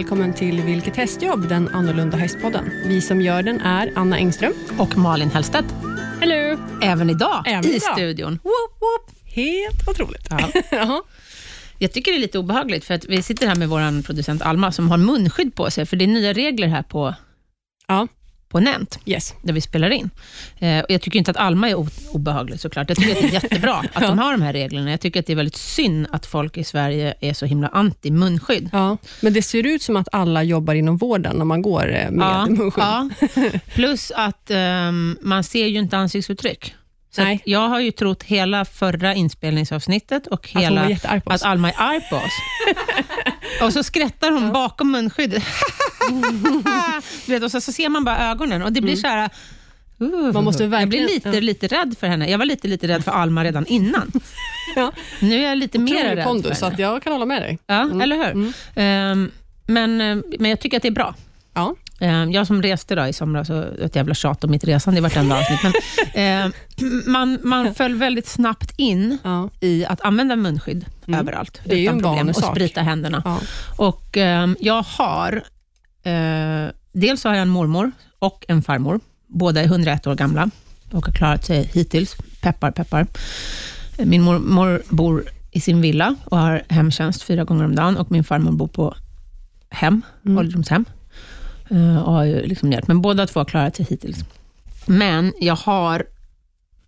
välkommen till Vilket hästjobb, den annorlunda hästpodden. Vi som gör den är Anna Engström. Och Malin Hellstedt. Hello! Även idag Även i idag. studion. Woop, woop. Helt otroligt. Ja. Jag tycker det är lite obehagligt, för att vi sitter här med vår producent Alma, som har munskydd på sig, för det är nya regler här på, ja, på Nent, yes. där vi spelar in. Eh, och jag tycker inte att Alma är obehaglig såklart. Jag tycker att det är jättebra att de har de här reglerna. Jag tycker att det är väldigt synd att folk i Sverige är så himla anti munskydd. Ja, men det ser ut som att alla jobbar inom vården när man går eh, med munskydd. ja. Plus att ehm, man ser ju inte ansiktsuttryck. Så Nej. att jag har ju trott hela förra inspelningsavsnittet och hela, oss. att Alma är arg på oss. och så skrattar hon bakom munskyddet. du vet, och så, så ser man bara ögonen och det blir så här... Uh, Man måste jag blir verkligen- lite, lite rädd för henne. Jag var lite, lite rädd för Alma redan innan. Ja. Nu är jag lite mer rädd pondus, för så att henne. jag kan hålla med dig. Ja, eller hur? Ehm, men, eh, men jag tycker att det är bra. Ja. Eh, Jag som reste då i somras, och ett jävla tjat om mitt resande i vartenda avsnitt, men eh, man, man föll väldigt snabbt in Ja. i att använda munskydd överallt, Det är ju utan en problem, och sprita händerna. Ja. Och jag har, eh, dels har jag en mormor och en farmor, båda är 101 år gamla och har klarat sig hittills, peppar peppar. Min mormor bor i sin villa och har hemtjänst fyra gånger om dagen och min farmor bor på hem, ålderdomshem. Eh, och har ju liksom hjälp. Men båda två har klarat sig hittills. Men jag har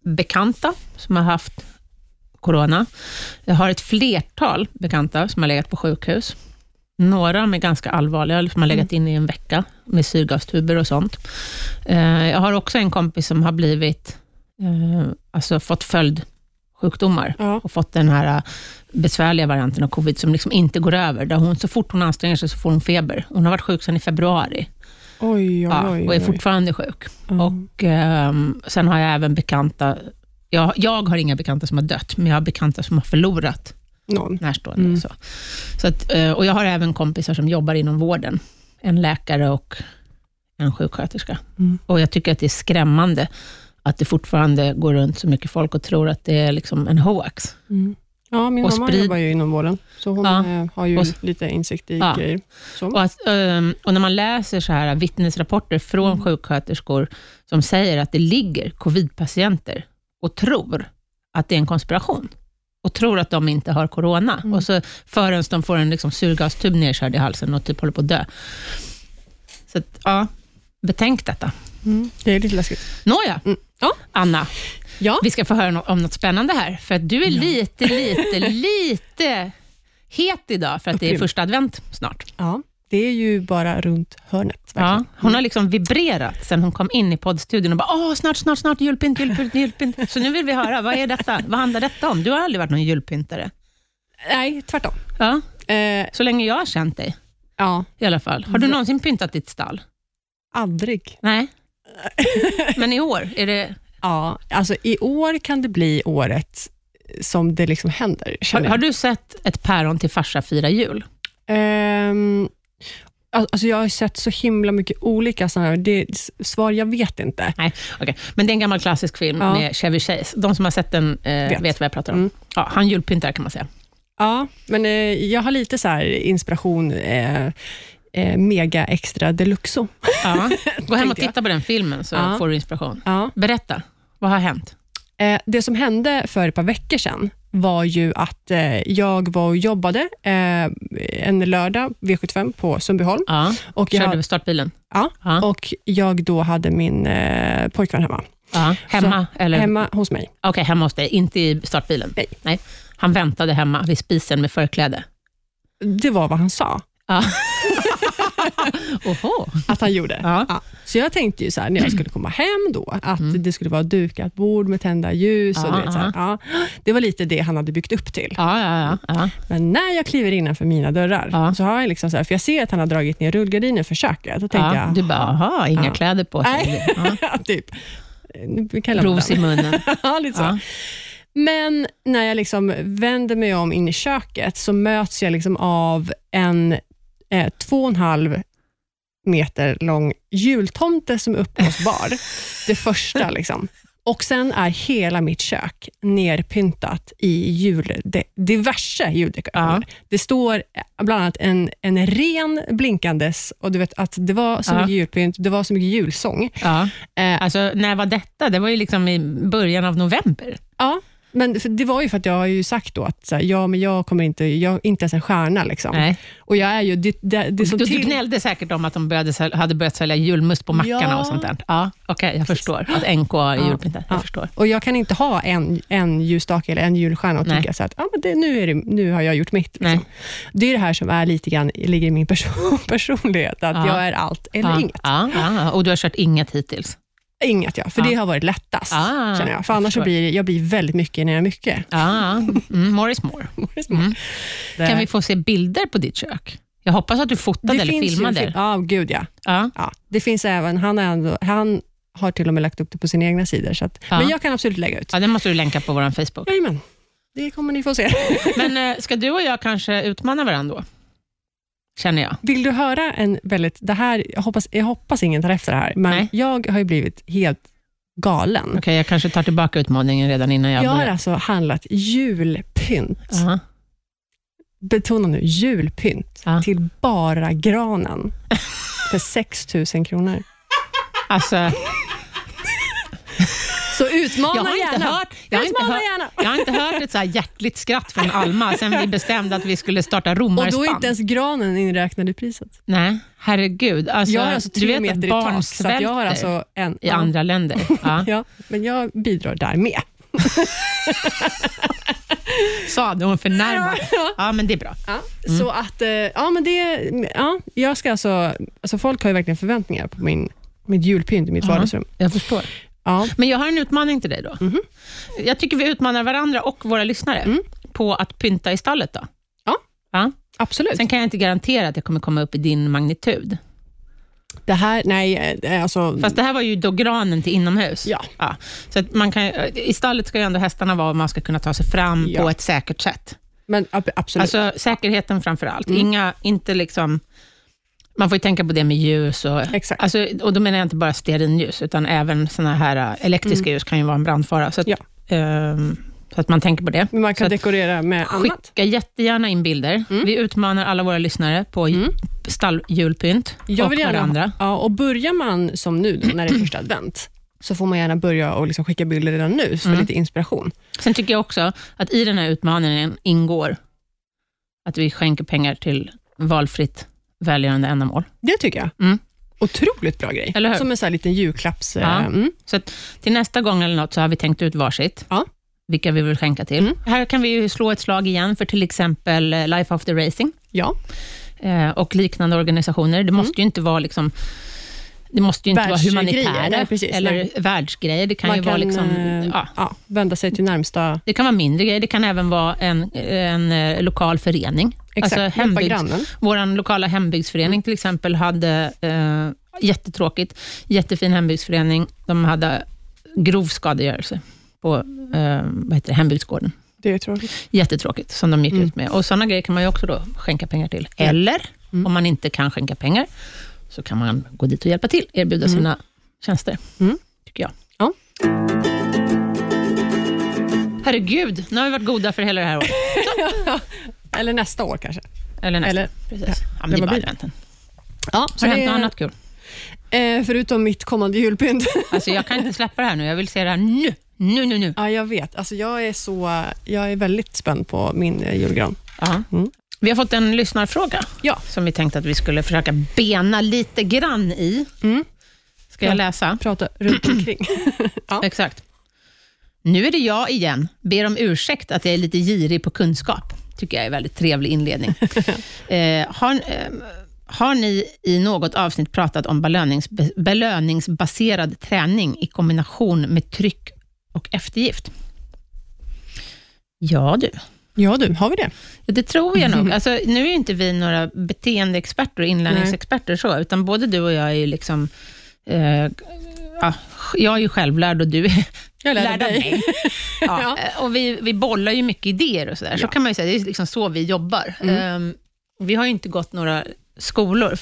bekanta som har haft corona. Jag har ett flertal bekanta som har legat på sjukhus. Några med ganska allvarliga, som har legat inne i en vecka med syrgastuber och sånt. Eh, Jag har också en kompis som har blivit, eh, alltså fått följdsjukdomar Ja. och fått den här eh, besvärliga varianten av covid som liksom inte går över. Där hon, så fort hon anstränger sig så får hon feber. Hon har varit sjuk sedan i februari Oj, oj, ja, och är fortfarande sjuk. Ja. Och ehm, Sen har jag även bekanta, jag, jag har inga bekanta som har dött, men jag har bekanta som har förlorat Någon. närstående. Mm. Så. Så att, eh, och jag har även kompisar som jobbar inom vården, en läkare och en sjuksköterska. Mm. Och Jag tycker att det är skrämmande att det fortfarande går runt så mycket folk och tror att det är liksom en hoax. Mm. Ja, min mamma sprid- jobbar ju inom vården, så hon Ja. eh, har ju Och lite insikt i Ja. grejer. Och, att, ehm, och när man läser så här vittnesrapporter från Mm. sjuksköterskor som säger att det ligger covidpatienter och tror att det är en konspiration och tror att de inte har corona. Mm. Och så förrän de får en liksom syrgastub nedkörd i halsen och typ håller på att dö. Så att, ja, betänk detta. Mm. Det är lite läskigt. Nåja, Mm. Ja. Anna, Ja. vi ska få höra om något spännande här, för att du är lite, lite, lite het idag, för att det är första advent snart. ja, det är ju bara runt hörnet. Ja, hon har liksom vibrerat sen hon kom in i poddstudion och bara, åh, snart, snart, snart, julpynt, julpynt, julpynt. Så nu vill vi höra, vad är detta? Vad handlar detta om? Du har aldrig varit någon julpyntare. Nej, tvärtom. Ja, Eh, så länge jag har känt dig ja, i alla fall. Har du någonsin pyntat ditt stall? aldrig. Nej. Men i år, är det, Ja, alltså i år kan det bli året som det liksom händer. har, har du sett ett päron till farsa fira jul? Al- alltså jag har sett så himla mycket olika sådana det svar jag vet inte. Nej, okej. Men det är en gammal klassisk film Ja. med Chevy Chase. De som har sett den eh, Vet. vet. vad jag pratar om. Mm. Ja, han julpyntar kan man säga. Ja, men eh, jag har lite så inspiration, eh, eh, mega extra deluxo. Ja. Gå hem och titta på den filmen, så Ja. får du inspiration. Ja. Berätta, vad har hänt? Eh, det som hände för ett par veckor sedan var ju att eh, jag var och jobbade eh, en lördag, V75 på Sundbyholm. Ja. Och jag, Körde du startbilen? ja, Ja. och jag då hade min eh, pojkvän hemma. Ja. Hemma? eller? Hemma hos mig. Okej, hemma hos dig, inte i startbilen? Nej. Han väntade hemma vid spisen med förkläde? Det var vad han sa Ja. Att han gjorde. Ja. Ja. Så jag tänkte ju så här, när jag skulle komma hem då, att det skulle vara dukat bord med tända ljus. Och Mm. Ja, du vet, så här, ja. Det var lite det han hade byggt upp till. Men när jag kliver innanför mina dörrar, så har jag liksom så här, för jag ser att han har dragit ner rullgardinen för köket. Då tänkte ja. jag, Du bara, aha, inga kläder på sig. Typ. Ros i munnen. ja, lite så. Men när jag liksom vänder mig om in i köket, så möts jag liksom av en eh, två och en halv meter lång jultomte som är uppe hos bar. Det första. liksom. Och sen är hela mitt kök nerpyntat i jul, de, diverse juldekorationer. Ja. Det står eh, bland annat en, en ren blinkandes och du vet att det var så Ja. mycket julpynt, det var så mycket julsång. Ja. Eh, Alltså, när var detta? Det var ju liksom i början av november. ja, men för det var ju för att jag har ju sagt då att så här, ja, men jag kommer inte, jag är inte ens en stjärna. Liksom. Nej. Och jag är ju, det, det, det som Du, du till... gnällde säkert om att de började, hade börjat sälja julmust på mackarna Ja. och sånt där. Ja, Okej, jag förstår. Att NK är Ja. julpyntat. Jag Ja. förstår. Och jag kan inte ha en, en ljusstake eller en julstjärna och Nej. tycka så att ah, men det, nu, är det, nu har jag gjort mitt. Liksom. Det är det här som är lite grann, ligger i min person, personlighet, att Ja. jag är allt eller ja. inget. Ja, ja, och du har kört inget hittills? Inget ja, för Ja. det har varit lättast. Ah, känner jag. För jag annars så förstår. blir jag blir väldigt mycket när jag är mycket. Ja, mm, more is more. Mm. Det, Kan vi få se bilder på ditt kök? Jag hoppas att du fotade eller finns ju filmade. fil- Ja, gud ja. ja. ja. Det finns även, han, är ändå, han har till och med lagt upp det på sina egna sidor. Så att, Ja. Men jag kan absolut lägga ut. ja, det måste du länka på vår Facebook. Jajamän, det kommer ni få se. Men eh, ska du och jag kanske utmana varandra då? Känner jag. Vill du höra en väldigt... Det här, jag, hoppas, jag hoppas ingen tar efter det här, men Nej. jag har ju blivit helt galen. Okej, jag kanske tar tillbaka utmaningen redan innan jag Jag har alltså handlat julpynt, Ja. betona nu, julpynt, Ja. till bara granen för 6 000 kronor. Alltså, Så utmana jag har inte gärna. hört, jag har inte hört, gärna. jag har inte hört ett så här hjärtligt skratt från Alma sen vi bestämde att vi skulle starta Och romarspann. då är inte ens granen inräknad i priset. Nej, herregud. Alltså, jag har alltså tre vet att meter i tak, så att jag har alltså en... i andra länder. Ja. Ja, men jag bidrar där med. Sa du, hon förnärmad. Ja. Ja, men det är bra. Ja, Så att, eh, ja men det, ja, jag ska alltså, alltså folk har ju verkligen förväntningar på min, mitt julpynt i mitt vardagsrum. Jag förstår. Ja, Men jag har en utmaning till dig då. Mhm. Jag tycker vi utmanar varandra och våra lyssnare Mm. på att pynta i stallet. Då. Ja. Ja. absolut. Sen kan jag inte garantera att jag kommer komma upp i din magnitud. Det här, nej, eh, alltså, Fast det här var ju då granen till inomhus. Ja. Så att man kan, I stallet ska ju ändå hästarna vara och man ska kunna ta sig fram Ja. på ett säkert sätt. men ab- absolut. Alltså säkerheten framför allt. Mm. Inga, inte liksom... Man får ju tänka på det med ljus. Och, Exakt. alltså, och då menar jag inte bara stearinljus, utan även såna här äh, elektriska ljus kan ju vara en brandfara. Så att, Ja. ehm, så att man tänker på det. men man så kan att- dekorera med annat. Skicka jättegärna in bilder. Mm. Vi utmanar alla våra lyssnare på Mm. stalljulpynt Jag och vill gärna, varandra. ja, och börjar man som nu, då, när det är första advent, så får man gärna börja och liksom skicka bilder redan nu, för Mm. lite inspiration. Sen tycker jag också att i den här utmaningen ingår att vi skänker pengar till valfritt välgörande ändamål. Det tycker jag. Mm. Otroligt bra grej. Eller hur? Som en sån här liten julklapps... eh, Ja. Mm. Så att till nästa gång eller något så har vi tänkt ut varsitt, Ja. vilka vi vill skänka till. Mm. Här kan vi ju slå ett slag igen för till exempel eh, Life After Racing ja. eh, och liknande organisationer. Det måste ju inte vara liksom det måste ju inte vara humanitära nej, precis, eller nej. världsgrejer. Det kan man ju vara liksom, eh, ja, ja, vända sig till närmsta... det kan vara mindre grejer. Det kan även vara en, en eh, lokal förening. Exakt, Alltså hembygds-. Vår lokala hembygdsförening till exempel hade eh, jättetråkigt, jättefin hembygdsförening. De hade grov skadegörelse på eh, vad heter det, hembygdsgården. Det är tråkigt. Jättetråkigt, som de gick Mm. ut med. Och Sådana grejer kan man ju också då skänka pengar till. Eller, Mm. om man inte kan skänka pengar, så kan man gå dit och hjälpa till, erbjuda Mm. sina tjänster, Mm. tycker jag. Ja. Herregud, nu har vi varit goda för hela det här året. Eller nästa år kanske. Eller nästa. Eller- Precis. Ja, men det det var adventen. Ja, Har det hänt något annat kul? Eh, förutom mitt kommande julpynt. Alltså, jag kan inte släppa det här nu. Jag vill se det här nu. Nu, nu, nu. ja, jag vet. Alltså, jag, är så, jag är väldigt spänd på min eh, julgran. Ja. Mm. Vi har fått en lyssnarfråga Ja. som vi tänkte att vi skulle försöka bena lite grann i. Mm. Ska jag Ja. läsa? Prata runt omkring. Ja. Exakt. Nu är det jag igen. Ber om ursäkt att jag är lite girig på kunskap. Tycker jag är en väldigt trevlig inledning. eh, har, eh, har ni i något avsnitt pratat om belönings, belöningsbaserad träning i kombination med tryck och eftergift? Ja du. ja du, har vi det? Ja, Det tror jag nog. Alltså, nu är ju inte vi några beteendeexperter och inlärningsexperter, så, utan både du och jag är ju liksom... Eh, ja, jag är ju självlärd och du är Jag lärde lärd av dig. mig. Ja, Ja. Och vi, vi bollar ju mycket idéer och sådär. Så kan man ju säga, det är liksom så vi jobbar. Mm. Ehm, vi har ju inte gått några skolor,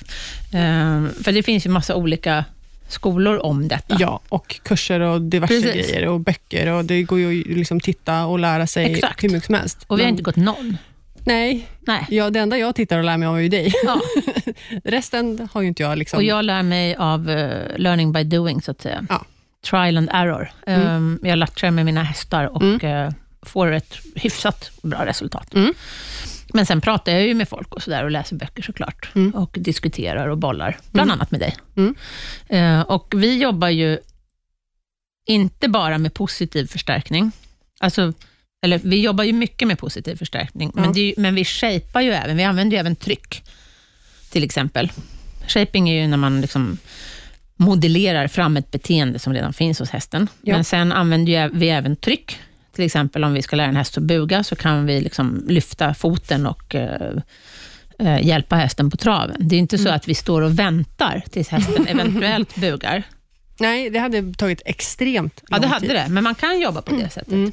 Ehm, för det finns ju massa olika skolor om detta. Ja, och kurser och diverse Precis. grejer och böcker och det går ju att liksom titta och lära sig Exakt. hur mycket som helst. Och vi har Men- inte gått någon. Nej, Nej. ja, det enda jag tittar och lär mig av är ju dig. Ja. Resten har ju inte jag liksom... Och jag lär mig av eh, learning by doing, så att säga. Ja. Trial and error. Um, jag latchar med mina hästar och Mm. eh, får ett hyfsat bra resultat. Mm. Men sen pratar jag ju med folk och, så där och läser böcker såklart. Mm. Och diskuterar och bollar, bland annat med dig. Mm. Eh, och vi jobbar ju inte bara med positiv förstärkning. Alltså, eller vi jobbar ju mycket med positiv förstärkning, Ja. men, ju, men vi shapar ju även, vi använder ju även tryck, till exempel. Shaping är ju när man liksom modellerar fram ett beteende som redan finns hos hästen. Ja. Men sen använder vi även tryck. Till exempel om vi ska lära en häst att buga, så kan vi liksom lyfta foten och eh, eh, hjälpa hästen på traven. Det är inte så att vi står och väntar tills hästen eventuellt bugar. Nej, det hade tagit extremt Ja, lång det hade tid. det, men man kan jobba på det sättet. Mm.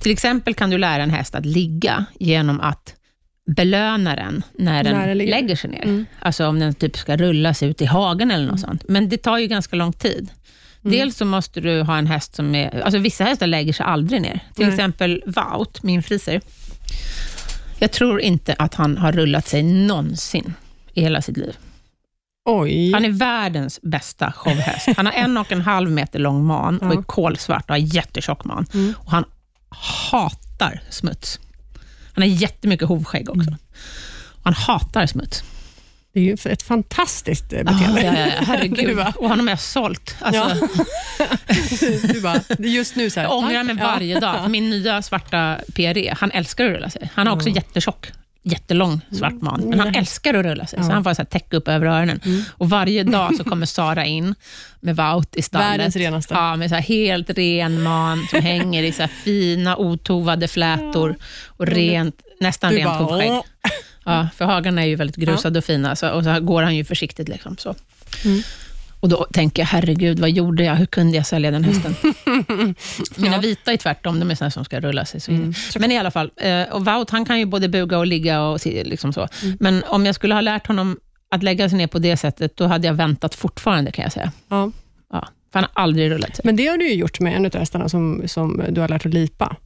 Till exempel kan du lära en häst att ligga genom att belöna den när den När den lägger sig ner. Mm. Alltså om den typ ska rulla sig ut i hagen eller något sånt. Men det tar ju ganska lång tid. Mm. Dels så måste du ha en häst som är... Alltså vissa hästar lägger sig aldrig ner. Till Nej. exempel Wout, min friser. Jag tror inte att han har rullat sig någonsin i hela sitt liv. Oj. Han är världens bästa showhäst. Han har en och en halv meter lång man och är kolsvart och har jättetjock man. Mm. Och han hatar smuts. Han har jättemycket hovskägg också. Och han hatar smuts. Det är ju ett fantastiskt eh, beteende. Ah, ja, ja, ja, herregud. bara- Och honom har jag sålt. Alltså, du bara, är just nu så här. Jag ångrar mig varje dag. Min nya svarta PRE, han älskar att rulla sig. Han har också jättetjock, jättelång svart man. Men han älskar att rulla sig, så Ja. han får så här täcka upp över öronen. Och Varje dag så kommer Sara in med Wout i stallet. Världens renaste. Ja, med så helt ren man som hänger i så fina otovade flätor och rent, nästan Du rent hovskägg. Ja, för hagarna är ju väldigt grusade och fina, så, och så går han ju försiktigt. Liksom, så. Mm. Och Då tänker jag, herregud, vad gjorde jag? Hur kunde jag sälja den hästen? Mina vita är tvärtom, de är såna som ska rulla sig. Så Mm. Men i alla fall, eh, och Wout han kan ju både buga och ligga och liksom så. Mm. Men om jag skulle ha lärt honom att lägga sig ner på det sättet, då hade jag väntat fortfarande, kan jag säga. Ja. Ja, för han har aldrig rullat sig. Men det har du ju gjort med en av hästarna som, som du har lärt att lipa.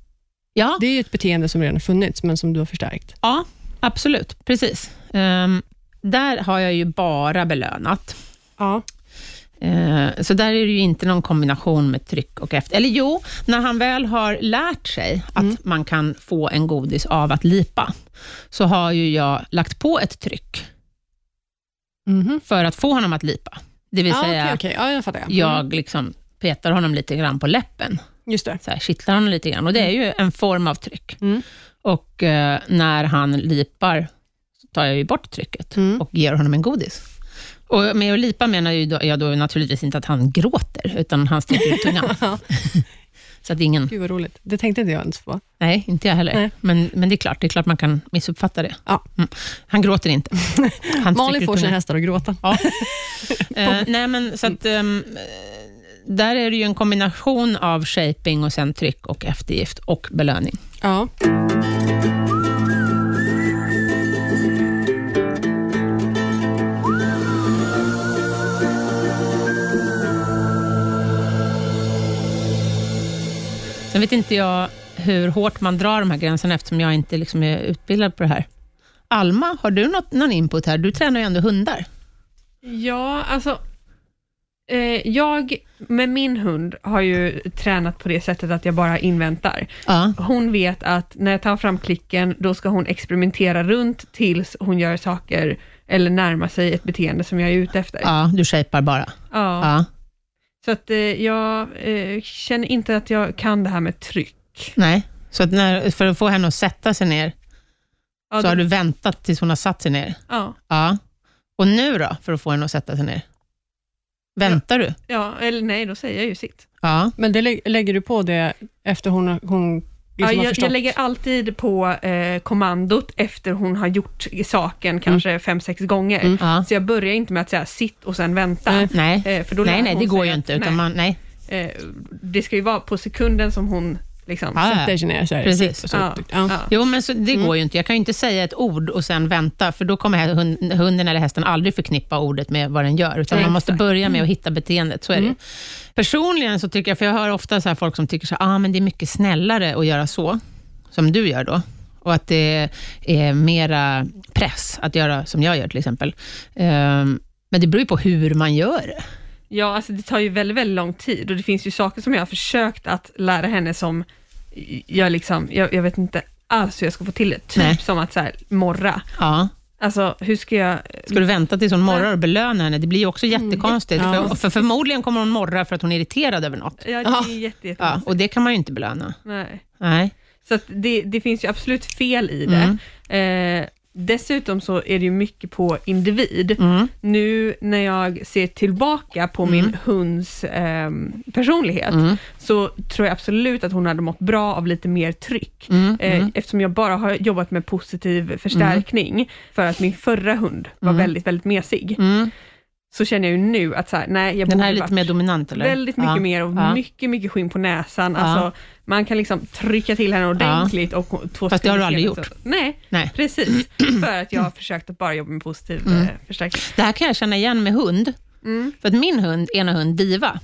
Ja, Det är ju ett beteende som redan funnits, men som du har förstärkt. ja absolut. Precis. Ehm, där har jag ju bara belönat. Ja. Eh, Så där är det ju inte någon kombination med tryck och efter. Eller jo, när han väl har lärt sig att Mm. man kan få en godis av att lipa, så har ju jag lagt på ett tryck Mhm. för att få honom att lipa. Det vill Ja, säga, okej, okej. Ja, jag. Mm. jag liksom petar honom lite grann på läppen, Just det. så här, kittlar honom lite grann. Och det är ju en form av tryck. Mm. Och eh, när han lipar, så tar jag ju bort trycket Mm. och ger honom en godis. Och med att lipa menar ju då, jag då naturligtvis inte att han gråter, utan han sträcker ut tungan. Så att ingen... Gud vad roligt. Det tänkte inte jag ens på. Nej, inte jag heller. Nej. Men, men det är klart, det är klart man kan missuppfatta det. Ja. Mm. Han gråter inte. Han Malin får sina hästar att gråta. Ja. eh, nej, men så att, eh, där är det ju en kombination av shaping och sen tryck och eftergift och belöning. Ja. Vet inte jag hur hårt man drar de här gränserna eftersom jag inte liksom är utbildad på det här. Alma, har du något, någon input här? Du tränar ju ändå hundar. Ja, alltså eh, jag med min hund har ju tränat på det sättet att jag bara inväntar. Ja. Hon vet att när jag tar fram klicken, då ska hon experimentera runt tills hon gör saker eller närmar sig ett beteende som jag är ute efter. ja, du shapar bara. Ja. Ja. Så att eh, jag eh, känner inte att jag kan det här med tryck. Nej, så att när, för att få henne att sätta sig ner, Ja, så har då- du väntat tills hon har satt sig ner? ja, Ja. Och nu då, för att få henne att sätta sig ner? Väntar du? ja, eller nej, då säger jag ju sitt. Ja. Men det lä- lägger du på det efter hon, har- hon Ja, jag, jag lägger alltid på eh, kommandot efter hon har gjort saken kanske fem, sex gånger. Mm. ja. Så jag börjar inte med att säga sitt och sen vänta. Nej. Nej. Eh, för då nej, nej, det går ju inte. Utan nej. man, nej. Eh, det ska ju vara på sekunden som hon Liksom. Sig ner så här. Precis. så. Ja, Ja. ja. Jo, men så, det går ju inte. Jag kan ju inte säga ett ord och sen vänta, för då kommer hund- hunden eller hästen aldrig förknippa ordet med vad den gör, utan man måste börja med att hitta beteendet. Så är det ju. Personligen så tycker jag, för jag hör ofta så här folk som tycker så här, ah, men det är mycket snällare att göra så, som du gör då, och att det är mera press att göra som jag gör till exempel. Ehm, men det beror ju på hur man gör det. Ja, alltså det tar ju väldigt, väldigt lång tid och det finns ju saker som jag har försökt att lära henne som jag liksom, jag, jag vet inte alls hur jag ska få till det. Typ Nej. som att så här, morra. Ja. Alltså hur ska jag... Ska du vänta tills hon morrar och belöna henne? Det blir ju också jättekonstigt. Ja. För, för förmodligen kommer hon morra för att hon är irriterad över något. Ja, det är jätte, jätte Ja, och det kan man ju inte belöna. Nej. Nej. Så det, det finns ju absolut fel i det. Mm. Eh, dessutom så är det ju mycket på individ. Mm. Nu när jag ser tillbaka på min hunds ehm, personlighet, Mm. så tror jag absolut att hon hade mått bra av lite mer tryck. Mm. Eh, Mm. Eftersom jag bara har jobbat med positiv förstärkning, för att min förra hund var Mm. väldigt, väldigt mesig, Mm. Så känner jag ju nu att så här, nej, jag Den här är lite mer dominant, eller? Väldigt mycket ja. mer och Ja. mycket, mycket skinn på näsan. Ja. Alltså, man kan liksom trycka till henne ordentligt och två Fast det har du aldrig gjort. Så, nej, Nej. precis. För att jag har försökt att bara jobba med positiv Mm. eh, förstärkning. Det här kan jag känna igen med hund. Mm. För att min hund, ena hund, Diva,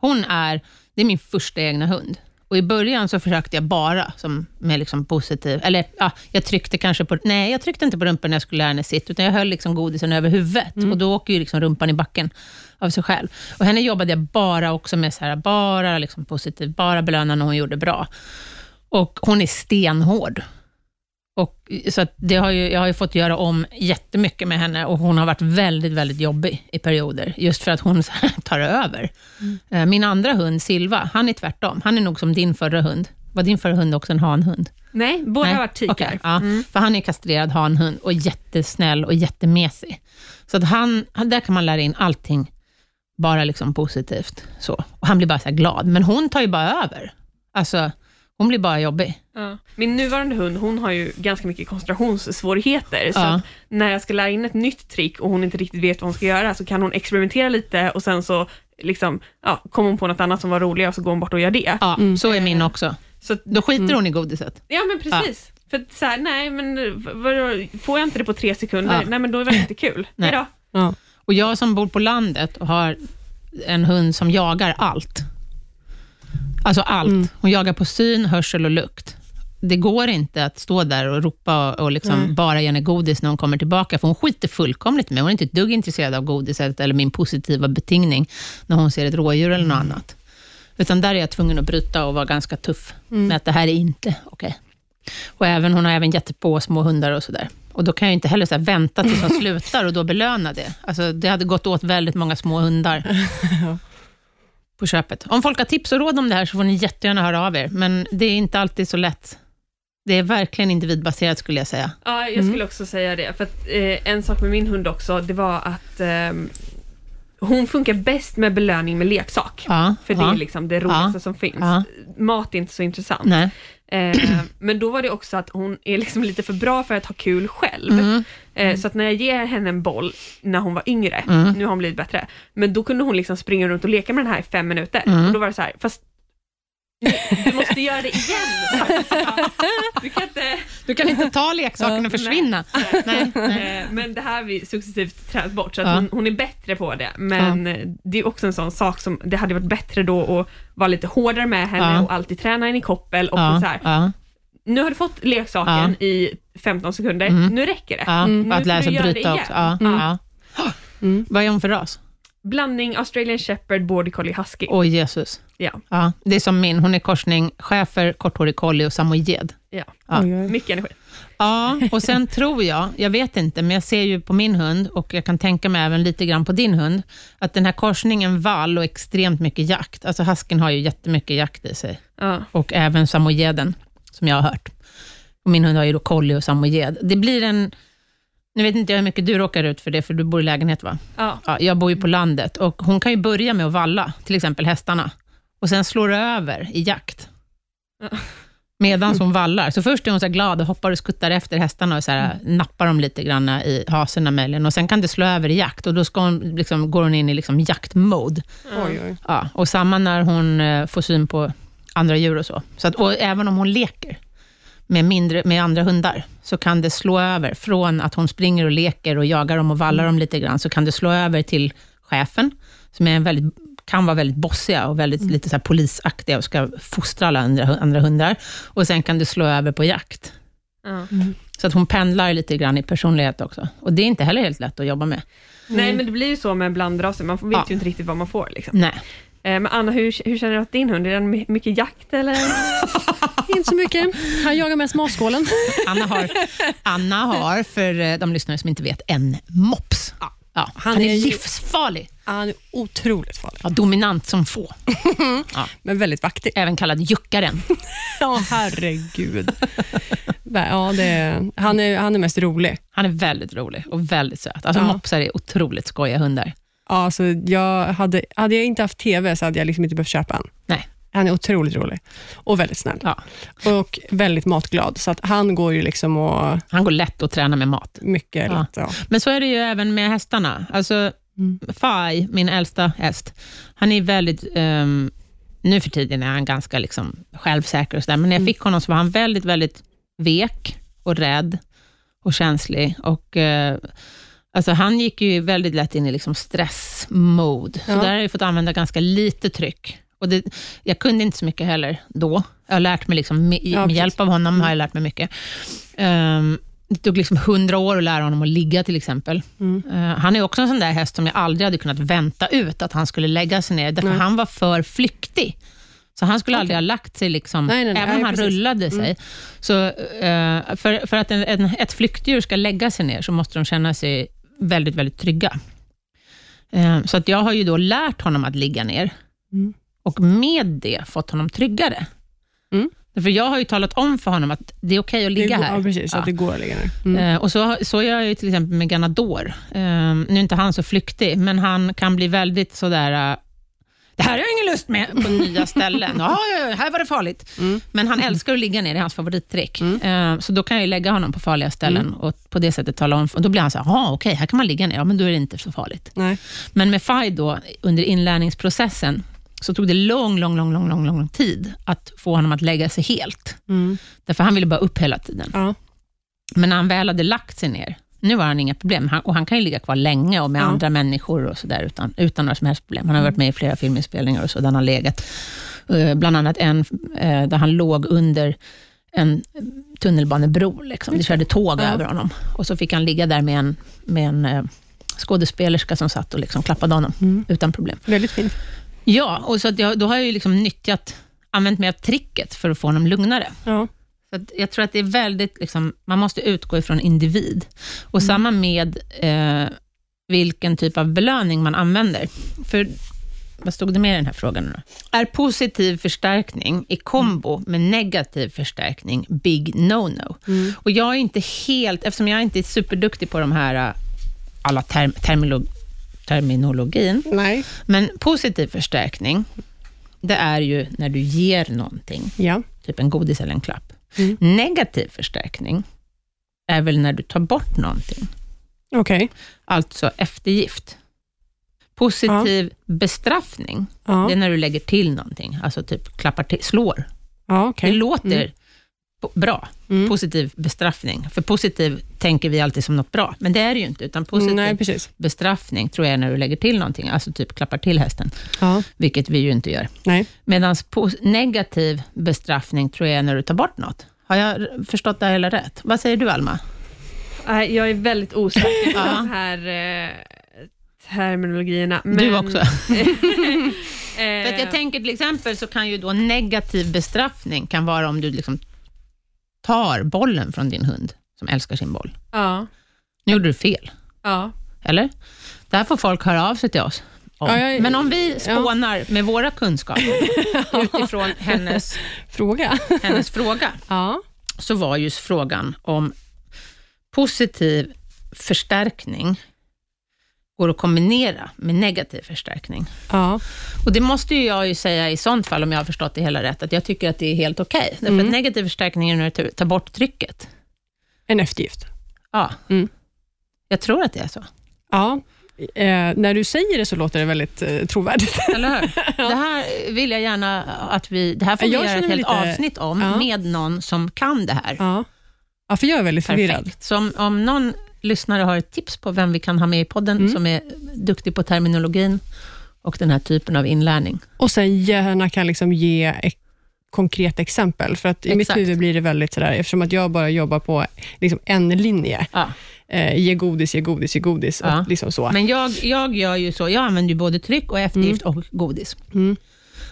hon är, det är min första egna hund. Och I början så försökte jag bara som med liksom positiv, eller ja, jag tryckte kanske på, nej jag tryckte inte på rumpan när jag skulle lära henne sitt, utan jag höll liksom godisen över huvudet och då åker ju liksom rumpan i backen av sig själv. Och henne jobbade jag bara också med så här, bara liksom positiv, bara belöna när hon gjorde bra. Och hon är stenhård. Och, så det har ju, jag har ju fått göra om jättemycket med henne och hon har varit väldigt, väldigt jobbig i perioder, just för att hon tar över. Eh, Min andra hund, Silva, han är tvärtom. Han är nog som din förra hund. Var din förra hund också en hanhund? Nej, båda Nej? har varit tikar. Okej, ja. Mm. För han är kastrerad hanhund och jättesnäll och jättemesig. Så att han, där kan man lära in allting bara liksom positivt. Så. Och han blir bara så glad. Men hon tar ju bara över. Alltså, hon blir bara jobbig. Ja. Min nuvarande hund, hon har ju ganska mycket koncentrationssvårigheter, så Ja. att när jag ska lära in ett nytt trick och hon inte riktigt vet vad hon ska göra, så kan hon experimentera lite och sen så liksom, ja, kommer hon på något annat som var roligare och så går hon bort och gör det. Ja, Mm. så är min också. Så, att- Då skiter hon i godiset. ja men precis. För att så här, nej men vadå, får jag inte det på tre sekunder, Ja. nej men då är det inte kul. Nej. Hejdå. Ja. Och jag som bor på landet och har en hund som jagar allt. Alltså allt. Mm. Hon jagar på syn, hörsel och lukt. Det går inte att stå där och ropa och liksom bara ge henne godis när hon kommer tillbaka, för hon skiter fullkomligt med. Hon är inte ett dugg intresserad av godiset eller min positiva betingning när hon ser ett rådjur eller något annat. Utan där är jag tvungen att bryta och vara ganska tuff med att det här är inte okej. Och även, hon har även gett på små hundar och sådär. Och då kan jag inte heller så vänta tills hon slutar och då belöna det. Alltså, det hade gått åt väldigt många små hundar på köpet. Om folk har tips och råd om det här så får ni jättegärna höra av er, men det är inte alltid så lätt. Det är verkligen individbaserat skulle jag säga. Ja, jag skulle också säga det. För att, eh, en sak med min hund också, det var att ehm, hon funkar bäst med belöning med leksak. Ja, För det ja. är liksom det roligaste Ja. som finns. Mat är inte så intressant. Nej. Eh, men då var det också att hon är liksom lite för bra för att ha kul själv. Mm. Eh, så att när jag ger henne en boll när hon var yngre, Mm. nu har hon blivit bättre, men då kunde hon liksom springa runt och leka med den här i fem minuter. Mm. Och då var det så här, fast du, måste göra det igen. Du kan inte... Du kan inte ta leksaken och försvinna. Nej. Nej. Eh, Men det här har vi successivt tränat bort, så att Ja. hon, hon är bättre på det. Men eh, det är också en sån sak som, det hade varit bättre då att vara lite hårdare med henne Ja. och alltid träna henne i koppel och Ja, så här, ja, nu har du fått leksaken i 15 sekunder, Mm. nu räcker det. ja. Nu Att lära du sig bryta. Ja, Ja. ja. Mm. Vad är hon för ras? Blandning Australian shepherd, border collie husky. Åh Jesus. Ja, Ja, det är som min. Hon är korsning schäfer, korthårig collie och samoyed. ja. Ja. Oj, oj. Mycket energi. Ja, och sen tror jag, jag vet inte, men jag ser ju på min hund och jag kan tänka mig även lite grann på din hund, att den här korsningen vall och extremt mycket jakt, alltså husken har ju jättemycket jakt i sig, Ja. och även samoyeden, som jag har hört. Och min hund har ju då collie och samoyed. Det blir en, nu vet inte jag hur mycket du råkar ut för det, för du bor i lägenhet va? Ja. Ja, jag bor ju på landet och hon kan ju börja med att valla, till exempel hästarna, och sen slår det över i jakt. Ja. Medan hon vallar. Så först är hon så glad och hoppar och skuttar efter hästarna och så här, nappar dem lite grann i haserna möjligen. Och sen kan det slå över i jakt och då ska hon, liksom, går hon in i liksom jaktmode. Oj. Ja, och samma när hon eh, får syn på andra djur och så. så att, och även om hon leker med, mindre, med andra hundar, så kan det slå över. Från att hon springer och leker och jagar dem och vallar dem lite grann, så kan det slå över till chefen, som är en väldigt, kan vara väldigt bossiga och väldigt lite så här polisaktiga och ska fostra alla andra, andra hundar. Och sen kan det slå över på jakt. Ja. Så att hon pendlar lite grann i personlighet också. Och det är inte heller helt lätt att jobba med. Nej, men det blir ju så med blandraser, man vet Ja. ju inte riktigt vad man får. Liksom. Nej. Eh, Men Anna, hur, hur känner du att din hund, är den my- mycket jakt eller? Inte så mycket. Han jagar mest matskålen. Anna har, Anna har, för eh, de lyssnare som inte vet, en mops. Ja, han, Han är, är livsfarlig. Han är otroligt farlig, Ja, dominant som få. men väldigt vaktig. Även kallad juckaren. Ja, herregud. ja, det han, är, han är mest rolig. Han är väldigt rolig och väldigt söt. Alltså, Ja. Mopsar är otroligt skojiga hundar. Ja, alltså, jag hade, hade jag inte haft TV så hade jag liksom inte behövt köpa en. Nej. Han är otroligt rolig och väldigt snäll. Ja. Och väldigt matglad, så att han går ju liksom och Han går lätt att träna med mat. mycket Ja. lätt. Ja. Men så är det ju även med hästarna. Alltså, Mm. Fai, min äldsta häst, han är väldigt... ehm, nu för tiden är han ganska liksom självsäker och sådär, men när jag Mm. fick honom så var han väldigt, väldigt vek och rädd och känslig. Och, eh, alltså, han gick ju väldigt lätt in i liksom stressmode, så Ja. där har jag fått använda ganska lite tryck. Och det, jag kunde inte så mycket heller då. Jag har lärt mig, liksom, med, Ja, med hjälp av honom har jag lärt mig mycket. Ehm, det tog liksom hundra år att lära honom att ligga till exempel. Mm. Eh, han är också en sån där häst som jag aldrig hade kunnat vänta ut att han skulle lägga sig ner, därför Nej. han var för flyktig. Så han skulle aldrig Okej. ha lagt sig, liksom, Nej, nej, även om han precis. Mm. rullade sig. Så, eh, för, för att en, en, ett flyktdjur ska lägga sig ner, så måste de känna sig väldigt, väldigt trygga. Eh, så att jag har ju då lärt honom att ligga ner, Mm. Och med det fått honom tryggare. Mm. För jag har ju talat om för honom att det är okej att ligga går, här. Ja, precis. Ja. Att det går att ligga ner. Mm. Eh, och så, så gör jag ju till exempel med Ganador. Eh, nu är inte han så flyktig, men han kan bli väldigt sådär... eh, det här har jag ingen lust med på nya ställen. Ja, här var det farligt. Mm. Men han älskar att ligga ner, det är hans favorittrick. Eh, så då kan jag lägga honom på farliga ställen Mm. och på det sättet tala om. Och då blir han så här, ja okej, här kan man ligga ner. Ja, men då är det inte så farligt. Nej. Men med Fai då, under inlärningsprocessen, så tog det lång, lång, lång, lång, lång, lång tid att få honom att lägga sig helt. Mm. Därför han ville bara upp hela tiden. Ja. Men när han väl hade lagt sig ner, nu har han inga problem. Han, och han kan ju ligga kvar länge och med Ja. andra människor och så där utan, utan några som helst problem. Han har varit med i flera filminspelningar och så, där han har legat. Eh, bland annat en eh, där han låg under en tunnelbanebro. Liksom. Det körde tåg Ja. över honom. Och så fick han ligga där med en, med en eh, skådespelerska som satt och liksom klappade honom Mm. utan problem. Väldigt fint. Ja, och så jag, då har jag ju liksom nyttjat, använt mig av tricket för att få honom lugnare. Ja. Så jag tror att det är väldigt, liksom, man måste utgå ifrån individ. Och samma med eh, vilken typ av belöning man använder. För, vad stod det med i den här frågan då? Är positiv förstärkning i kombo med negativ förstärkning big no-no? Mm. Och jag är inte helt, eftersom jag inte är superduktig på de här, eh, alla term, termilo, terminologin, Nej. men positiv förstärkning, det är ju när du ger någonting Ja. typ en godis eller en klapp. Mm. Negativ förstärkning är väl när du tar bort någonting, Okej. alltså eftergift. Positiv bestraffning, Ja. det är när du lägger till någonting, alltså typ klappar till, slår. Ja, okej. Det låter Mm. Bra, Mm. positiv bestraffning. För positiv tänker vi alltid som något bra, men det är det ju inte, utan positiv Nej, bestraffning tror jag är när du lägger till någonting, alltså typ klappar till hästen, Ja. vilket vi ju inte gör. Nej. Medan negativ bestraffning tror jag är när du tar bort något. Har jag förstått det här hela rätt? Vad säger du, Alma? Nej, Jag är väldigt osäker på de här eh, terminologierna. Men, Du också. eh, För att jag tänker till exempel så kan ju då negativ bestraffning kan vara om du liksom tar bollen från din hund, som älskar sin boll. ja, Nu gjorde du fel, ja. eller? Där får folk höra av sig till oss. om. Ja, jag- Men om vi spånar med våra kunskaper utifrån hennes, Fråga. hennes fråga, Ja. så var ju frågan om positiv förstärkning går att kombinera med negativ förstärkning. Ja. Och Det måste ju jag ju säga i sånt fall, om jag har förstått det hela rätt, att jag tycker att det är helt okej. Därför Mm. att negativ förstärkning är när du tar bort trycket. En eftergift. Ja. Mm. Jag tror att det är så. Ja. Eh, när du säger det så låter det väldigt eh, trovärdigt. Eller hur? Det här vill jag gärna att vi... Det här får vi Jag göra ett helt lite- avsnitt om, Ja. med någon som kan det här. ja. ja, för jag är väldigt förvirrad. Perfekt. Så om, om någon lyssnare har ett tips på vem vi kan ha med i podden, Mm. som är duktig på terminologin och den här typen av inlärning. Och sen gärna kan liksom ge ett konkret exempel. För att i mitt Exakt. huvud blir det väldigt sådär, eftersom att jag bara jobbar på liksom en linje. Ja. Eh, ge godis, ge godis, ge godis. Ja. Och liksom så. Men jag, jag gör ju så, jag använder ju både tryck och eftergift och godis. Mm.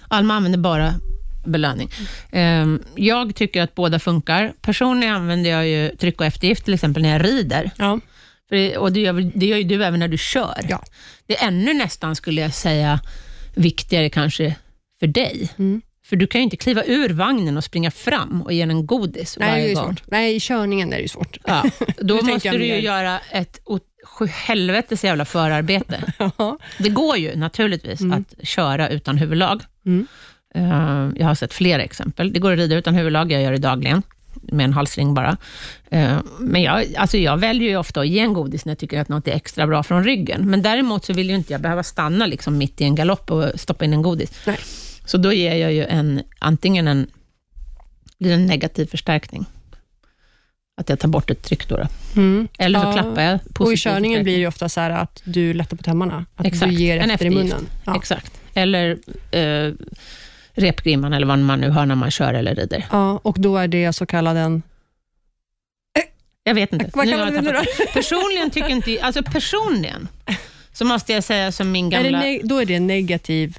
Alma använder bara belöning. Ehm, jag tycker att båda funkar. Personligen använder jag ju tryck och eftergift, till exempel när jag rider. Ja. Det, och det gör, det gör ju du även när du kör. Ja. Det är ännu nästan, skulle jag säga, viktigare kanske för dig. Mm. För du kan ju inte kliva ur vagnen och springa fram och ge den godis Nej, det är varje gång. svårt. Nej, i körningen är det ju svårt. Ja, då måste du ju mer. göra ett helvetes jävla förarbete. Ja. Det går ju naturligtvis Mm. att köra utan huvudlag. Mm. Eh, jag har sett flera exempel. Det går att rida utan huvudlag, jag gör det dagligen, med en halsring bara. Eh, men jag, alltså jag väljer ju ofta att ge en godis när jag tycker att något är extra bra från ryggen. Men däremot så vill ju inte jag behöva stanna liksom mitt i en galopp och stoppa in en godis. Nej. Så då ger jag ju en, antingen en, blir en negativ förstärkning. Att jag tar bort ett tryck då. då. Mm. Eller så Ja. klappar jag Och i körningen blir det ju ofta så att du lättar på tömmarna. Att Exakt. du ger En efter i munnen. Ja. Exakt. Eller eh, repgrimman, eller vad man nu hör när man kör eller rider. ja, och då är det så kallad en... Jag vet inte. Vad Nu kallar vi det det. Personligen tycker inte... Alltså personligen så måste jag säga som min Är det gamla då är det en negativ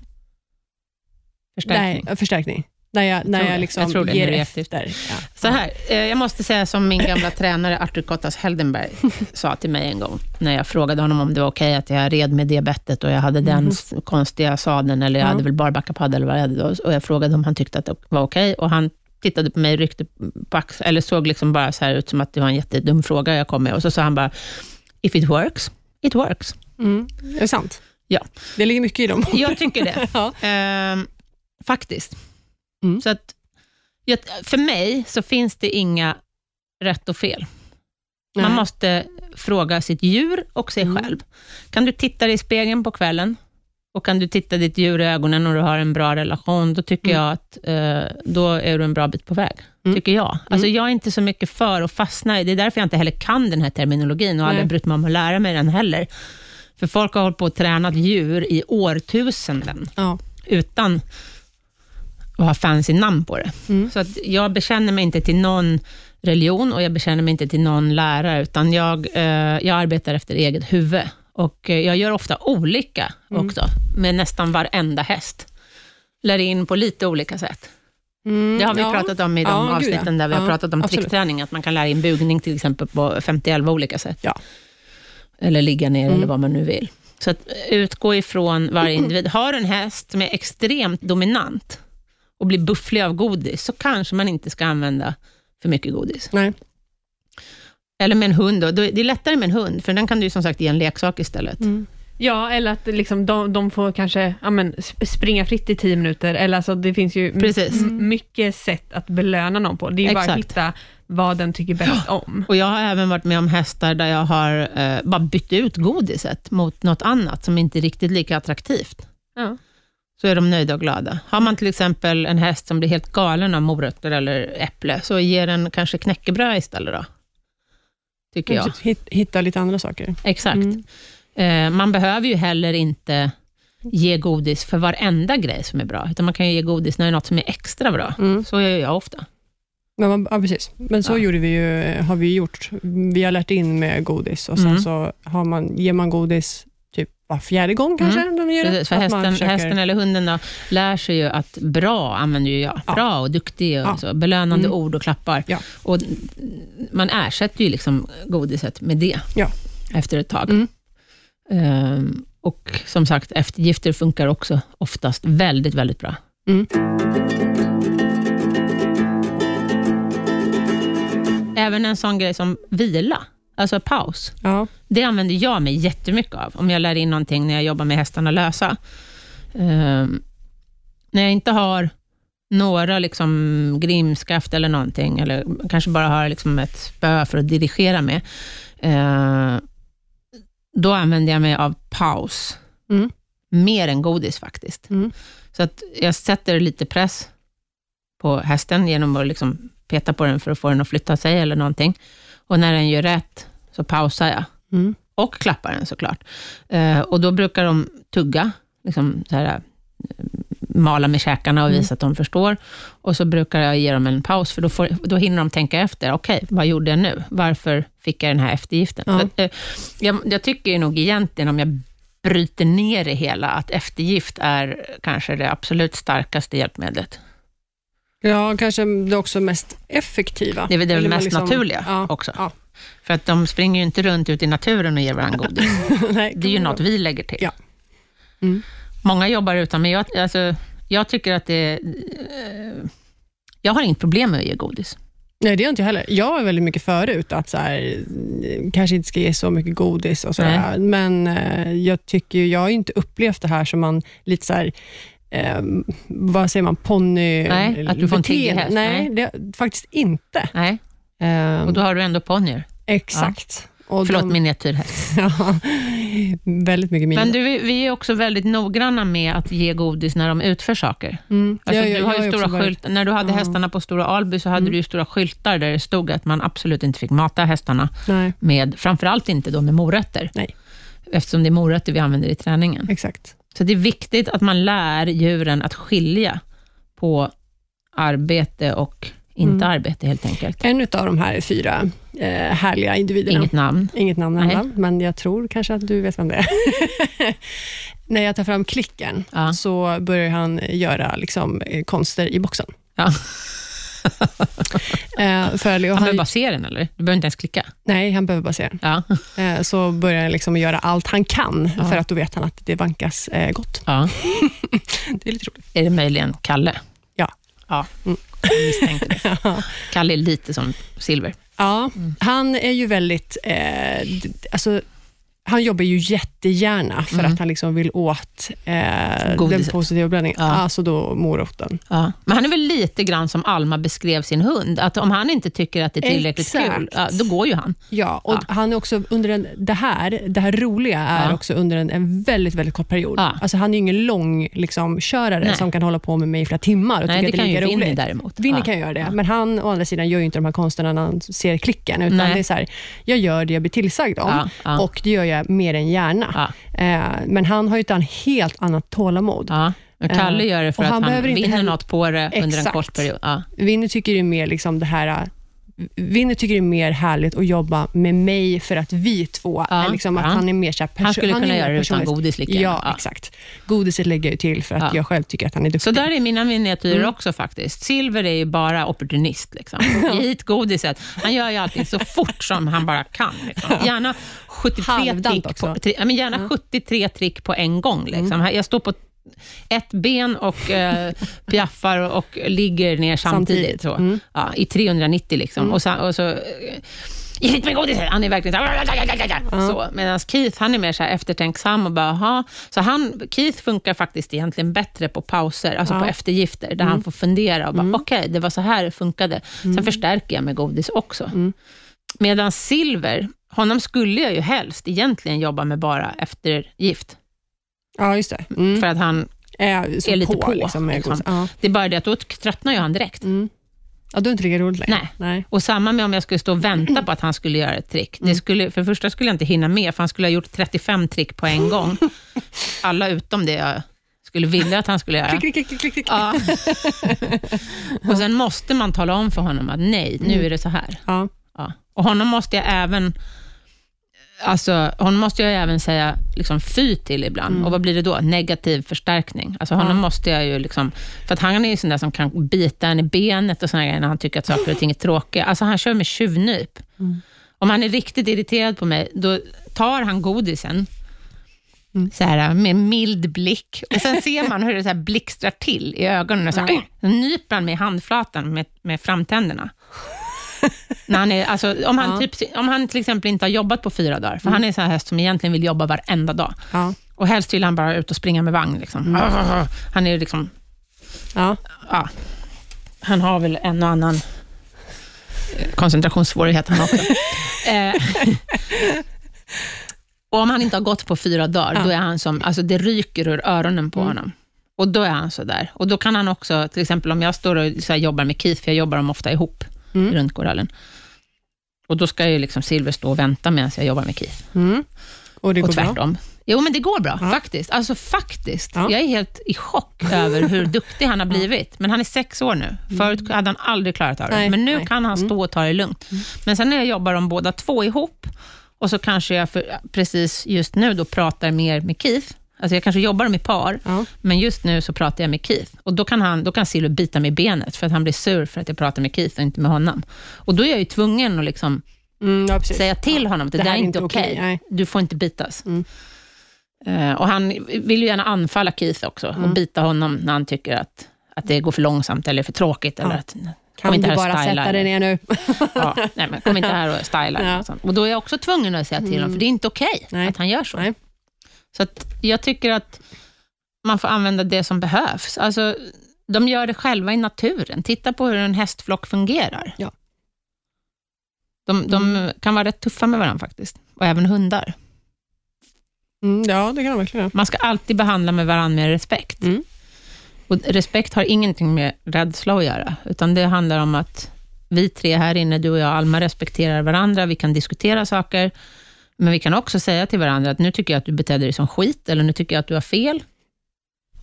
förstärkning. Nej, förstärkning. När jag, när jag liksom Jag tror det, ger är efter. Ja. Så här, eh, jag måste säga som min gamla tränare Artur Kottas Heldenberg sa till mig en gång, när jag frågade honom om det var okej att jag red med det bettet och jag hade den s- konstiga sadeln, eller jag Ja. hade väl barbackapadel eller vad jag hade då, och jag frågade om han tyckte att det var okej, och han tittade på mig, ryckte på ax- eller såg liksom bara så här ut som att det var en jättedum fråga jag kom med, och så sa han bara, if it works, it works. Mm. Är det sant? Ja. Det ligger mycket i dem. Jag tycker det. ja. Ehm, faktiskt. Mm. Så att, för mig så finns det inga rätt och fel. Man Nej. måste fråga sitt djur och sig Mm. själv. Kan du titta dig i spegeln på kvällen och kan du titta ditt djur i ögonen och du har en bra relation, då tycker Mm. jag att eh, då är du en bra bit på väg. Mm. Tycker jag. Alltså jag är inte så mycket för att fastna i, det är därför jag inte heller kan den här terminologin och aldrig Nej. brytt mig om att lära mig den heller. För folk har hållit på och tränat djur i årtusenden Ja. utan att ha fancy namn på det. Mm. Så att jag bekänner mig inte till någon religion och jag bekänner mig inte till någon lärare, utan jag, eh, jag arbetar efter eget huvud. Och eh, jag gör ofta olika Mm. också, med nästan varenda häst. Lär in på lite olika sätt. Mm, Det har vi ja. pratat om i de Ja, gud, avsnitten ja. där vi har pratat om absolut. trickträning, att man kan lära in bugning till exempel på 50 olika sätt. Ja. Eller ligga ner Mm. eller vad man nu vill. Så att utgå ifrån varje individ. Har en häst som är extremt dominant och blir bufflig av godis, så kanske man inte ska använda för mycket godis. Nej. Eller med en hund. Då. Det är lättare med en hund, för den kan du som sagt ge en leksak istället. Mm. Ja, eller att liksom de, de får kanske ja, men, sp- springa fritt i tio minuter. Eller alltså, det finns ju Precis. mycket sätt att belöna någon på. Det är ju bara att Exakt. hitta vad den tycker bäst om. Och Jag har även varit med om hästar där jag har eh, bara bytt ut godiset mot något annat som inte är riktigt lika attraktivt. Ja. Så är de nöjda och glada. Har man till exempel en häst som blir helt galen av morötter eller äpple, så ger den kanske knäckebröd istället då. Tycker jag. Hitta lite andra saker. Exakt. Mm. Eh, man behöver ju heller inte ge godis för varenda grej som är bra, utan man kan ju ge godis när det är något som är extra bra. Mm. Så gör jag ofta. Men, ja, precis. Men så Ja. gjorde vi ju, har vi gjort. Vi har lärt in med godis och sen Mm. så har man, ger man godis var fjärde gång kanske. man gör det. Precis, för hästen, försöker- hästen eller hunden då, lär sig ju att bra använder ju jag. Ja. Bra och duktig och Ja. så, belönande Mm. ord och klappar. Ja. Och man ersätter ju liksom godiset med det efter ett tag. Mm. Ehm, och som sagt, eftergifter funkar också oftast väldigt, väldigt bra. Mm. Även en sån grej som vila, alltså paus. Ja. Det använder jag mig jättemycket av, om jag lär in någonting när jag jobbar med hästarna lösa. Ehm, när jag inte har några liksom grimskaft eller någonting, eller kanske bara har liksom ett spö för att dirigera med, eh, då använder jag mig av paus. Mm. Mer än godis faktiskt. Mm. Så att jag sätter lite press på hästen genom att liksom peta på den för att få den att flytta sig eller någonting. Och när den gör rätt så pausar jag. Mm. Och klappar den såklart. Eh, och då brukar de tugga, liksom så här, eh, mala med käkarna och Mm. visa att de förstår. Och så brukar jag ge dem en paus, för då, får, då hinner de tänka efter. Okej, vad gjorde jag nu? Varför fick jag den här eftergiften? Att, eh, jag, jag tycker nog egentligen, om jag bryter ner det hela, att eftergift är kanske det absolut starkaste hjälpmedlet. Ja, kanske det också mest effektiva. Det är väl det mest liksom- naturliga ja, också. Ja. För att de springer ju inte runt ute i naturen och ger varandra godis. Nej, Det är ju något vi lägger till. Ja. Mm. Många jobbar utan, men jag, alltså, jag tycker att det... Eh, jag har inget problem med att ge godis. Nej, det har inte jag heller. Jag var väldigt mycket förut att så här, kanske inte ska ge så mycket godis och sådär. Men eh, jag tycker jag har ju inte upplevt det här som man lite så här, eh, vad säger man, ponny... Nej, att du får en häst. Nej, Nej. Det, faktiskt inte. Nej, Eh, och då har du ändå ponnyer. Exakt. Och Förlåt, de- miniatyrhäst. ja, väldigt mycket mina. Men du, vi- är också väldigt noggranna med att ge godis när de utför saker. mm. Alltså, Ja, ja, du har jag ju också stora varit- skyltar. När du hade Ja. hästarna på Stora Alby så hade Mm. du stora skyltar där det stod att man absolut inte fick mata hästarna Nej, med, framförallt inte då med morötter. Nej. Eftersom det är morötter vi använder i träningen. exakt. Så det är viktigt att man lär djuren att skilja på arbete och inte Mm. arbete helt enkelt. En av de här fyra eh, härliga individerna. Inget namn. Inget namn nämnda, men jag tror kanske att du vet vem det är. När jag tar fram klicken Ja. så börjar han göra liksom, eh, konster i boxen. Ja. Eh, Han han, behöver bara se den, eller? Du behöver inte ens klicka. nej, han behöver bara se den. Ja. Eh, så börjar han liksom göra allt han kan, Ja. för att då vet han att det vankas eh, gott. ja. Det är lite roligt. Är det möjligen Kalle? Ja. Mm. jag misstänkte det. Kalle är lite som Silver. Ja, Mm. han är ju väldigt... Eh, alltså, han jobbar ju jättegärna för Mm. att han liksom vill åt eh, den positiva blandningen, Ja. alltså då moroten. Ja. Men han är väl lite grann som Alma beskrev sin hund, att om han inte tycker att det är tillräckligt Exakt. kul, då går ju han. Ja, och Ja. han är också under en, det här, det här roliga är också under en, en väldigt, väldigt kort period. Ja. Alltså han är ju ingen lång liksom, körare Nej. som kan hålla på med mig i flera timmar och Nej, tycka det att det är lika roligt. däremot. Winnie Ja. kan göra det, men han å andra sidan gör ju inte de här konsterna när han ser klicken, utan Nej. det är så här, jag gör det jag blir tillsagd om och det gör jag mer än gärna. Eh, men han har ju ett helt annat tålamod. Ja. Men Kalle Eh, gör det för och att han han, vinner heller- något på det under en Exakt. kort period. Ja. Winnie tycker är mer liksom det här äh, Winnie tycker det är mer härligt att jobba med mig för att vi två, Ja, liksom att ja. han är mer så Han skulle är kunna göra det utan godis lika Ja. Ja. exakt. Godiset lägger jag ju till för att Ja. jag själv tycker att han är duktig. Så där är mina miniatyrer Mm. också faktiskt. Silver är ju bara opportunist. Liksom. Hit godiset. Han gör ju allting så fort som han bara kan. Liksom. Gärna 73 Halvdant trick, på, tri, men gärna Ja. 73 trick på en gång. Liksom. Mm. Jag står på ett ben och eh, piaffar och, och ligger ner samtidigt. Samtidigt. Så. Mm. Ja, I 390 liksom. Mm. Och så, och så Ge hit med godiset! Han är verkligen så här, Ja. så. Medan Keith, han är mer så här eftertänksam och bara, "Jaha." Så han, Keith funkar faktiskt egentligen bättre på pauser, alltså Ja. på eftergifter, där Mm. han får fundera och bara, Mm. okej, det var så här det funkade. Sen Mm. förstärker jag med godis också. Mm. Medan Silver, honom skulle jag ju helst egentligen jobba med bara eftergift. Ja, just det. Mm. För att han, är, är lite på, liksom, med liksom. godis. Ja. det är bara det att då tröttnar ju han direkt. Mm. ja, då är det inte lika roligt längre. Nej. Nej. Och samma med om jag skulle stå och vänta på att han skulle göra ett trick. Det Mm. skulle, för det första skulle jag inte hinna med, för han skulle ha gjort 35 trick på en gång. Alla utom det jag skulle vilja att han skulle göra. Klick, klick, klick, klick, klick. Ja. och sen måste man tala om för honom att nej, nu Mm. är det så här. Ja. Ja. Och honom måste jag även Alltså, honom måste jag även säga liksom, fy till ibland. Mm. Och vad blir det då? Negativ förstärkning. Alltså, honom Ja. måste jag ju... Liksom, för att han är ju sån där som kan bita en i benet och såna grejer när han tycker att saker och ting är tråkiga. Alltså, han kör med tjuvnyp. Mm. Om han är riktigt irriterad på mig, då tar han godisen Mm. så här, med mild blick. Och Sen ser man hur det så här blixtrar till i ögonen. Och så, Ja. så nyper han med handflatan med, med framtänderna. När han är, alltså, om, han Ja. typ, om han till exempel inte har jobbat på fyra dagar, för han är en sån här häst som egentligen vill jobba varenda dag. Ja. Och helst vill han bara ut och springa med vagn. Liksom. Han är liksom, Ja. ja, han har väl en och annan eh, koncentrationssvårighet han också. eh, Och om han inte har gått på fyra dagar, Ja. då är han som, alltså det ryker ur öronen på Mm. honom. Och då är han så där. Och då kan han också, till exempel om jag står och jobbar med Keith, för jag jobbar dem ofta ihop Mm. runt korallen. Och då ska ju liksom Silver stå och vänta medan jag jobbar med Keith. Mm. Och det går och bra? tvärtom. Jo, men det går bra, Ja. faktiskt. Alltså faktiskt. Ja. Jag är helt i chock över hur duktig han har blivit. Men han är sex år nu. Förut hade han aldrig klarat av det. Nej, men nu nej. kan han stå och ta det lugnt. Men sen när jag jobbar de båda två ihop, och så kanske jag för, precis just nu då pratar mer med Keith. Alltså jag kanske jobbar i par, Ja. men just nu så pratar jag med Keith. Och då kan, han, då kan Silver bita mig i benet, för att han blir sur för att jag pratar med Keith och inte med honom. Och då är jag ju tvungen att liksom Mm, ja, säga till honom att det, Det där är inte okej. nej. Du får inte bitas. Mm. Eh, och han vill ju gärna anfalla Keith också och Mm. bita honom när han tycker att, att det går för långsamt eller för tråkigt. Eller att, kom Kan inte du bara sätta dig ner nu? Ja, nej, men kom inte här och styla. Ja. Och, och då är jag också tvungen att säga till honom, för det är inte okej Nej. att han gör så. Nej. Så att jag tycker att man får använda det som behövs. Alltså, de gör det själva i naturen. Titta på hur en hästflock fungerar. Ja. De, de kan vara rätt tuffa med varandra faktiskt. Och även hundar. Mm, ja, det kan de verkligen. Man ska alltid behandla med varandra med respekt. Mm. Och respekt har ingenting med rädsla att göra, utan det handlar om att vi tre här inne, du och jag, Alma, respekterar varandra. Vi kan diskutera saker, men vi kan också säga till varandra att nu tycker jag att du betedde dig som skit, eller nu tycker jag att du har fel.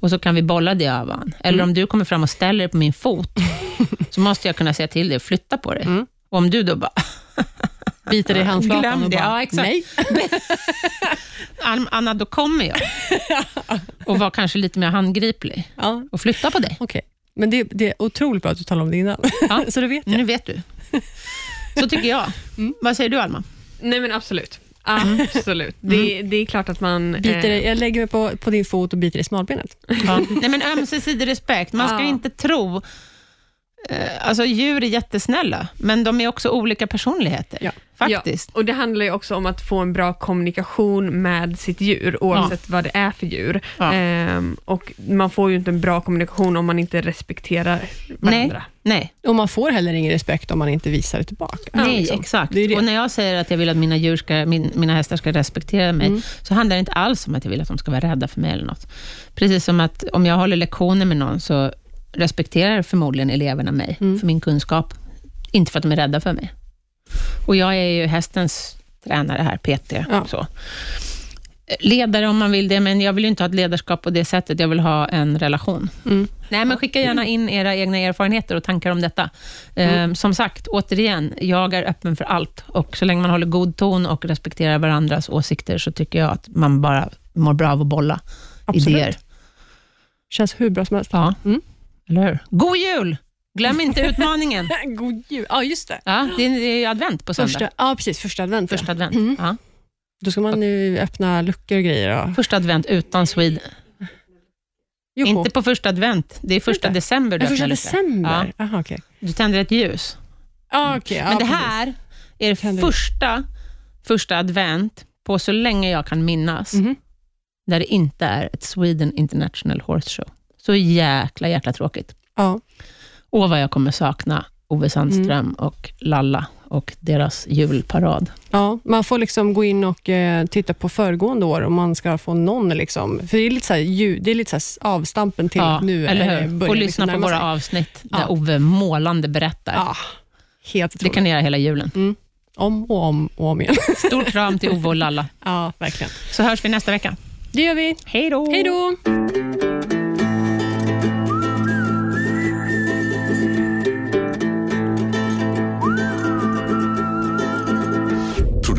Och så kan vi bolla det av varandra. Eller Mm. om du kommer fram och ställer dig på min fot, så måste jag kunna säga till dig att flytta på dig. Mm. Och om du då bara, Biter i handflatan Glöm och bara, Ja, exakt. nej. Anna, då kommer jag. Och var kanske lite mer handgriplig Ja, och flytta på dig. okej. Men det, det är otroligt bra att du talar om det innan, Ja. så det vet jag. Nu vet du. Så tycker jag. Vad säger du, Alma? Nej men absolut. Absolut. Det, det är klart att man... Biter eh, jag lägger mig på, på din fot och biter i smalbenet. Ja. Nej, men ömsesidig respekt. Man ska Ja. inte tro... Eh, alltså djur är jättesnälla, men de är också olika personligheter. Ja. Faktiskt. Och Det handlar ju också om att få en bra kommunikation med sitt djur, oavsett vad det är för djur. Ja. Ehm, och Man får ju inte en bra kommunikation om man inte respekterar varandra. Nej, Och man får heller ingen respekt om man inte visar det tillbaka. nej liksom. exakt. Det det. Och när jag säger att jag vill att mina, djur ska, min, mina hästar ska respektera mig, Mm. så handlar det inte alls om att jag vill att de ska vara rädda för mig eller något. Precis som att om jag håller lektioner med någon, så respekterar förmodligen eleverna mig Mm. för min kunskap, inte för att de är rädda för mig. Och jag är ju hästens tränare här, PT. Ja. Så. Ledare om man vill det, men jag vill ju inte ha ett ledarskap på det sättet. Jag vill ha en relation. Mm. Nej, men skicka gärna in era egna erfarenheter och tankar om detta. Mm. Eh, som sagt, återigen, jag är öppen för allt. Och så länge man håller god ton och respekterar varandras åsikter, så tycker jag att man bara mår bra av att bolla Absolut. idéer. Känns hur bra som helst. Ja, Mm. Eller hur? God jul! Glöm inte utmaningen. God jul. Ja, just det. Ja, det är det är advent på söndag. Första, ja, precis. Första advent. Första ja. advent. Mm. Ja. Då ska man nu öppna luckor och grejer. Och... Första advent utan Sweden. Joho. Inte på första advent. Det är första Inte? december du Ja, första december? Aha, okej. Du tänder ett ljus. Ja, okej. Ja, Men det precis. här är det Tänder- första, första advent på så länge jag kan minnas, Mhm. där det inte är ett Sweden International Horse Show. Så jäkla, jäkla tråkigt. Ja. Åh, vad jag kommer sakna Ove Sandström Mm. och Lalla och deras julparad. Ja, man får liksom gå in och eh, titta på föregående år om man ska få någon, liksom, för det är lite, så här, ljud, det är lite så avstampen till Ja, nu. eller hur? Och liksom lyssna på närma våra avsnitt, där Ja. Ove målande berättar. Ja, helt det kan ni göra hela julen. Om och om och om igen. Stor kram till Ove och Lalla. ja, verkligen. Så hörs vi nästa vecka. Det gör vi. Hej då! Hej då!